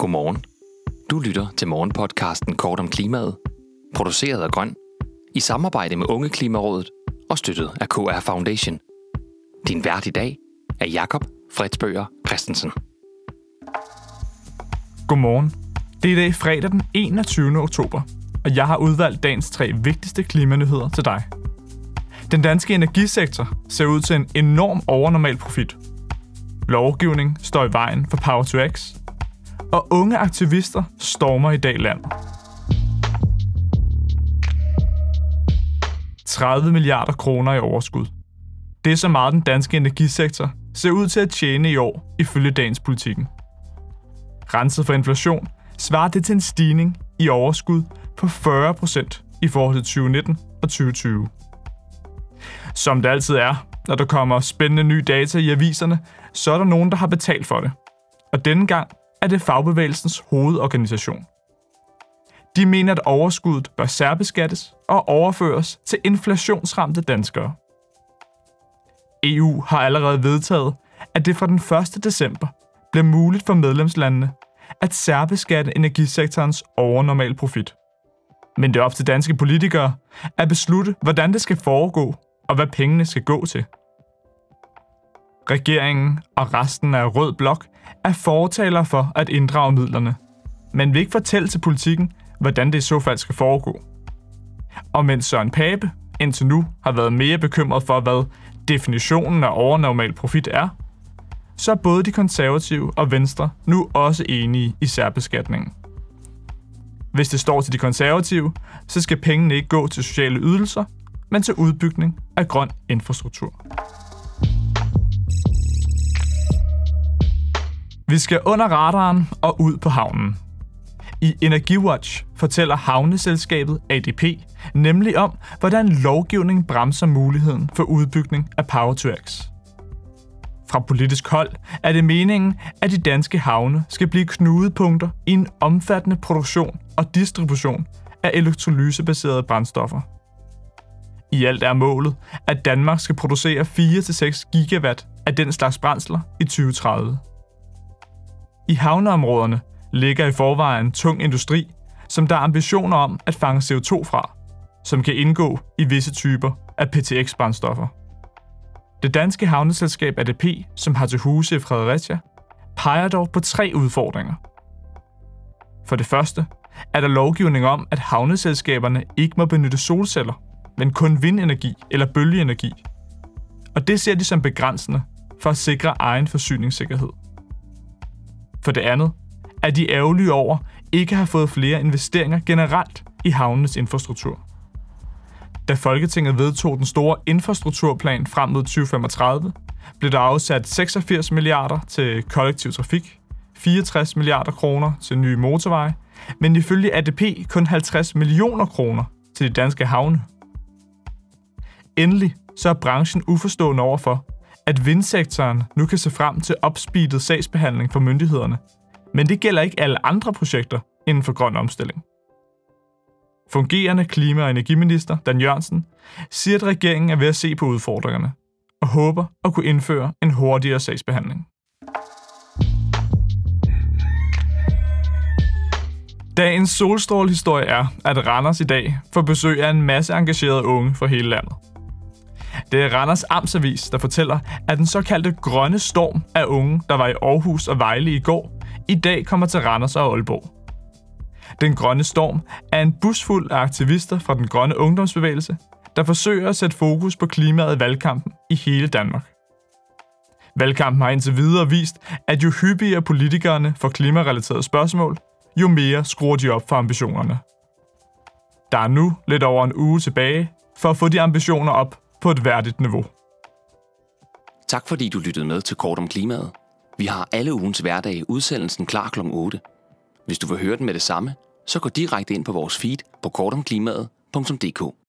Godmorgen. Du lytter til morgenpodcasten Kort om klimaet, produceret af Grøn, i samarbejde med Unge Klimarådet og støttet af KR Foundation. Din vært i dag er Jakob Fredsbøger Christensen. Godmorgen. Det er i dag fredag den 21. oktober, og jeg har udvalgt dagens tre vigtigste klimanyheder til dig. Den danske energisektor ser ud til en enorm overnormal profit. Lovgivning står i vejen for Power to X, og unge aktivister stormer i dag land. 30 milliarder kroner i overskud. Det er så meget den danske energisektor ser ud til at tjene i år, ifølge dagens politikken. Renset for inflation svarer det til en stigning i overskud på 40 procent i forhold til 2019 og 2020. Som det altid er, når der kommer spændende nye data i aviserne, så er der nogen, der har betalt for det. Og denne gang er det fagbevægelsens hovedorganisation. De mener, at overskuddet bør særbeskattes og overføres til inflationsramte danskere. EU har allerede vedtaget, at det fra den 1. december bliver muligt for medlemslandene at særbeskatte energisektorens overnormal profit. Men det er op til danske politikere at beslutte, hvordan det skal foregå og hvad pengene skal gå til. Regeringen og resten af Rød Blok er fortaler for at inddrage midlerne, men vil ikke fortælle til politikken, hvordan det i så fald skal foregå. Og mens Søren Pape indtil nu har været mere bekymret for, hvad definitionen af overnormal profit er, så er både de konservative og Venstre nu også enige i særbeskatningen. Hvis det står til de konservative, så skal pengene ikke gå til sociale ydelser, men til udbygning af grøn infrastruktur. Vi skal under radaren og ud på havnen. I Energiwatch fortæller havneselskabet ADP nemlig om, hvordan lovgivning bremser muligheden for udbygning af Power to X. Fra politisk hold er det meningen, at de danske havne skal blive knudepunkter i en omfattende produktion og distribution af elektrolysebaserede brændstoffer. I alt er målet, at Danmark skal producere 4-6 gigawatt af den slags brændsler i 2030. I havneområderne ligger i forvejen tung industri, som der er ambitioner om at fange CO2 fra, som kan indgå i visse typer af PTX-brændstoffer. Det danske havneselskab ADP, som har til huse i Fredericia, peger dog på tre udfordringer. For det første er der lovgivning om, at havneselskaberne ikke må benytte solceller, men kun vindenergi eller bølgeenergi. Og det ser de som begrænsende for at sikre egen forsyningssikkerhed. For det andet er de ærgerlige over ikke at have fået flere investeringer generelt i havnenes infrastruktur. Da Folketinget vedtog den store infrastrukturplan frem mod 2035, blev der afsat 86 milliarder til kollektiv trafik, 64 milliarder kroner til nye motorveje, men ifølge ADP kun 50 millioner kroner til de danske havne. Endelig så er branchen uforstående overfor, at vindsektoren nu kan se frem til opspeedet sagsbehandling for myndighederne, men det gælder ikke alle andre projekter inden for grøn omstilling. Fungerende klima- og energiminister Dan Jørgensen siger, at regeringen er ved at se på udfordringerne og håber at kunne indføre en hurtigere sagsbehandling. Dagens solstrålehistorie er, at Randers i dag får besøg af en masse engagerede unge fra hele landet. Det er Randers Amtsavis, der fortæller, at den såkaldte grønne storm af unge, der var i Aarhus og Vejle i går, i dag kommer til Randers og Aalborg. Den grønne storm er en busfuld af aktivister fra den grønne ungdomsbevægelse, der forsøger at sætte fokus på klimaet i valgkampen i hele Danmark. Valgkampen har indtil videre vist, at jo hyppigere politikerne får klimarelaterede spørgsmål, jo mere skruer de op for ambitionerne. Der er nu lidt over en uge tilbage for at få de ambitioner op på et værdigt niveau. Tak fordi du lyttede med til Kort om klimaet. Vi har alle ugens hverdag udsendelsen klar kl. 8. Hvis du vil høre den med det samme, så gå direkte ind på vores feed på kortomklimaet.dk.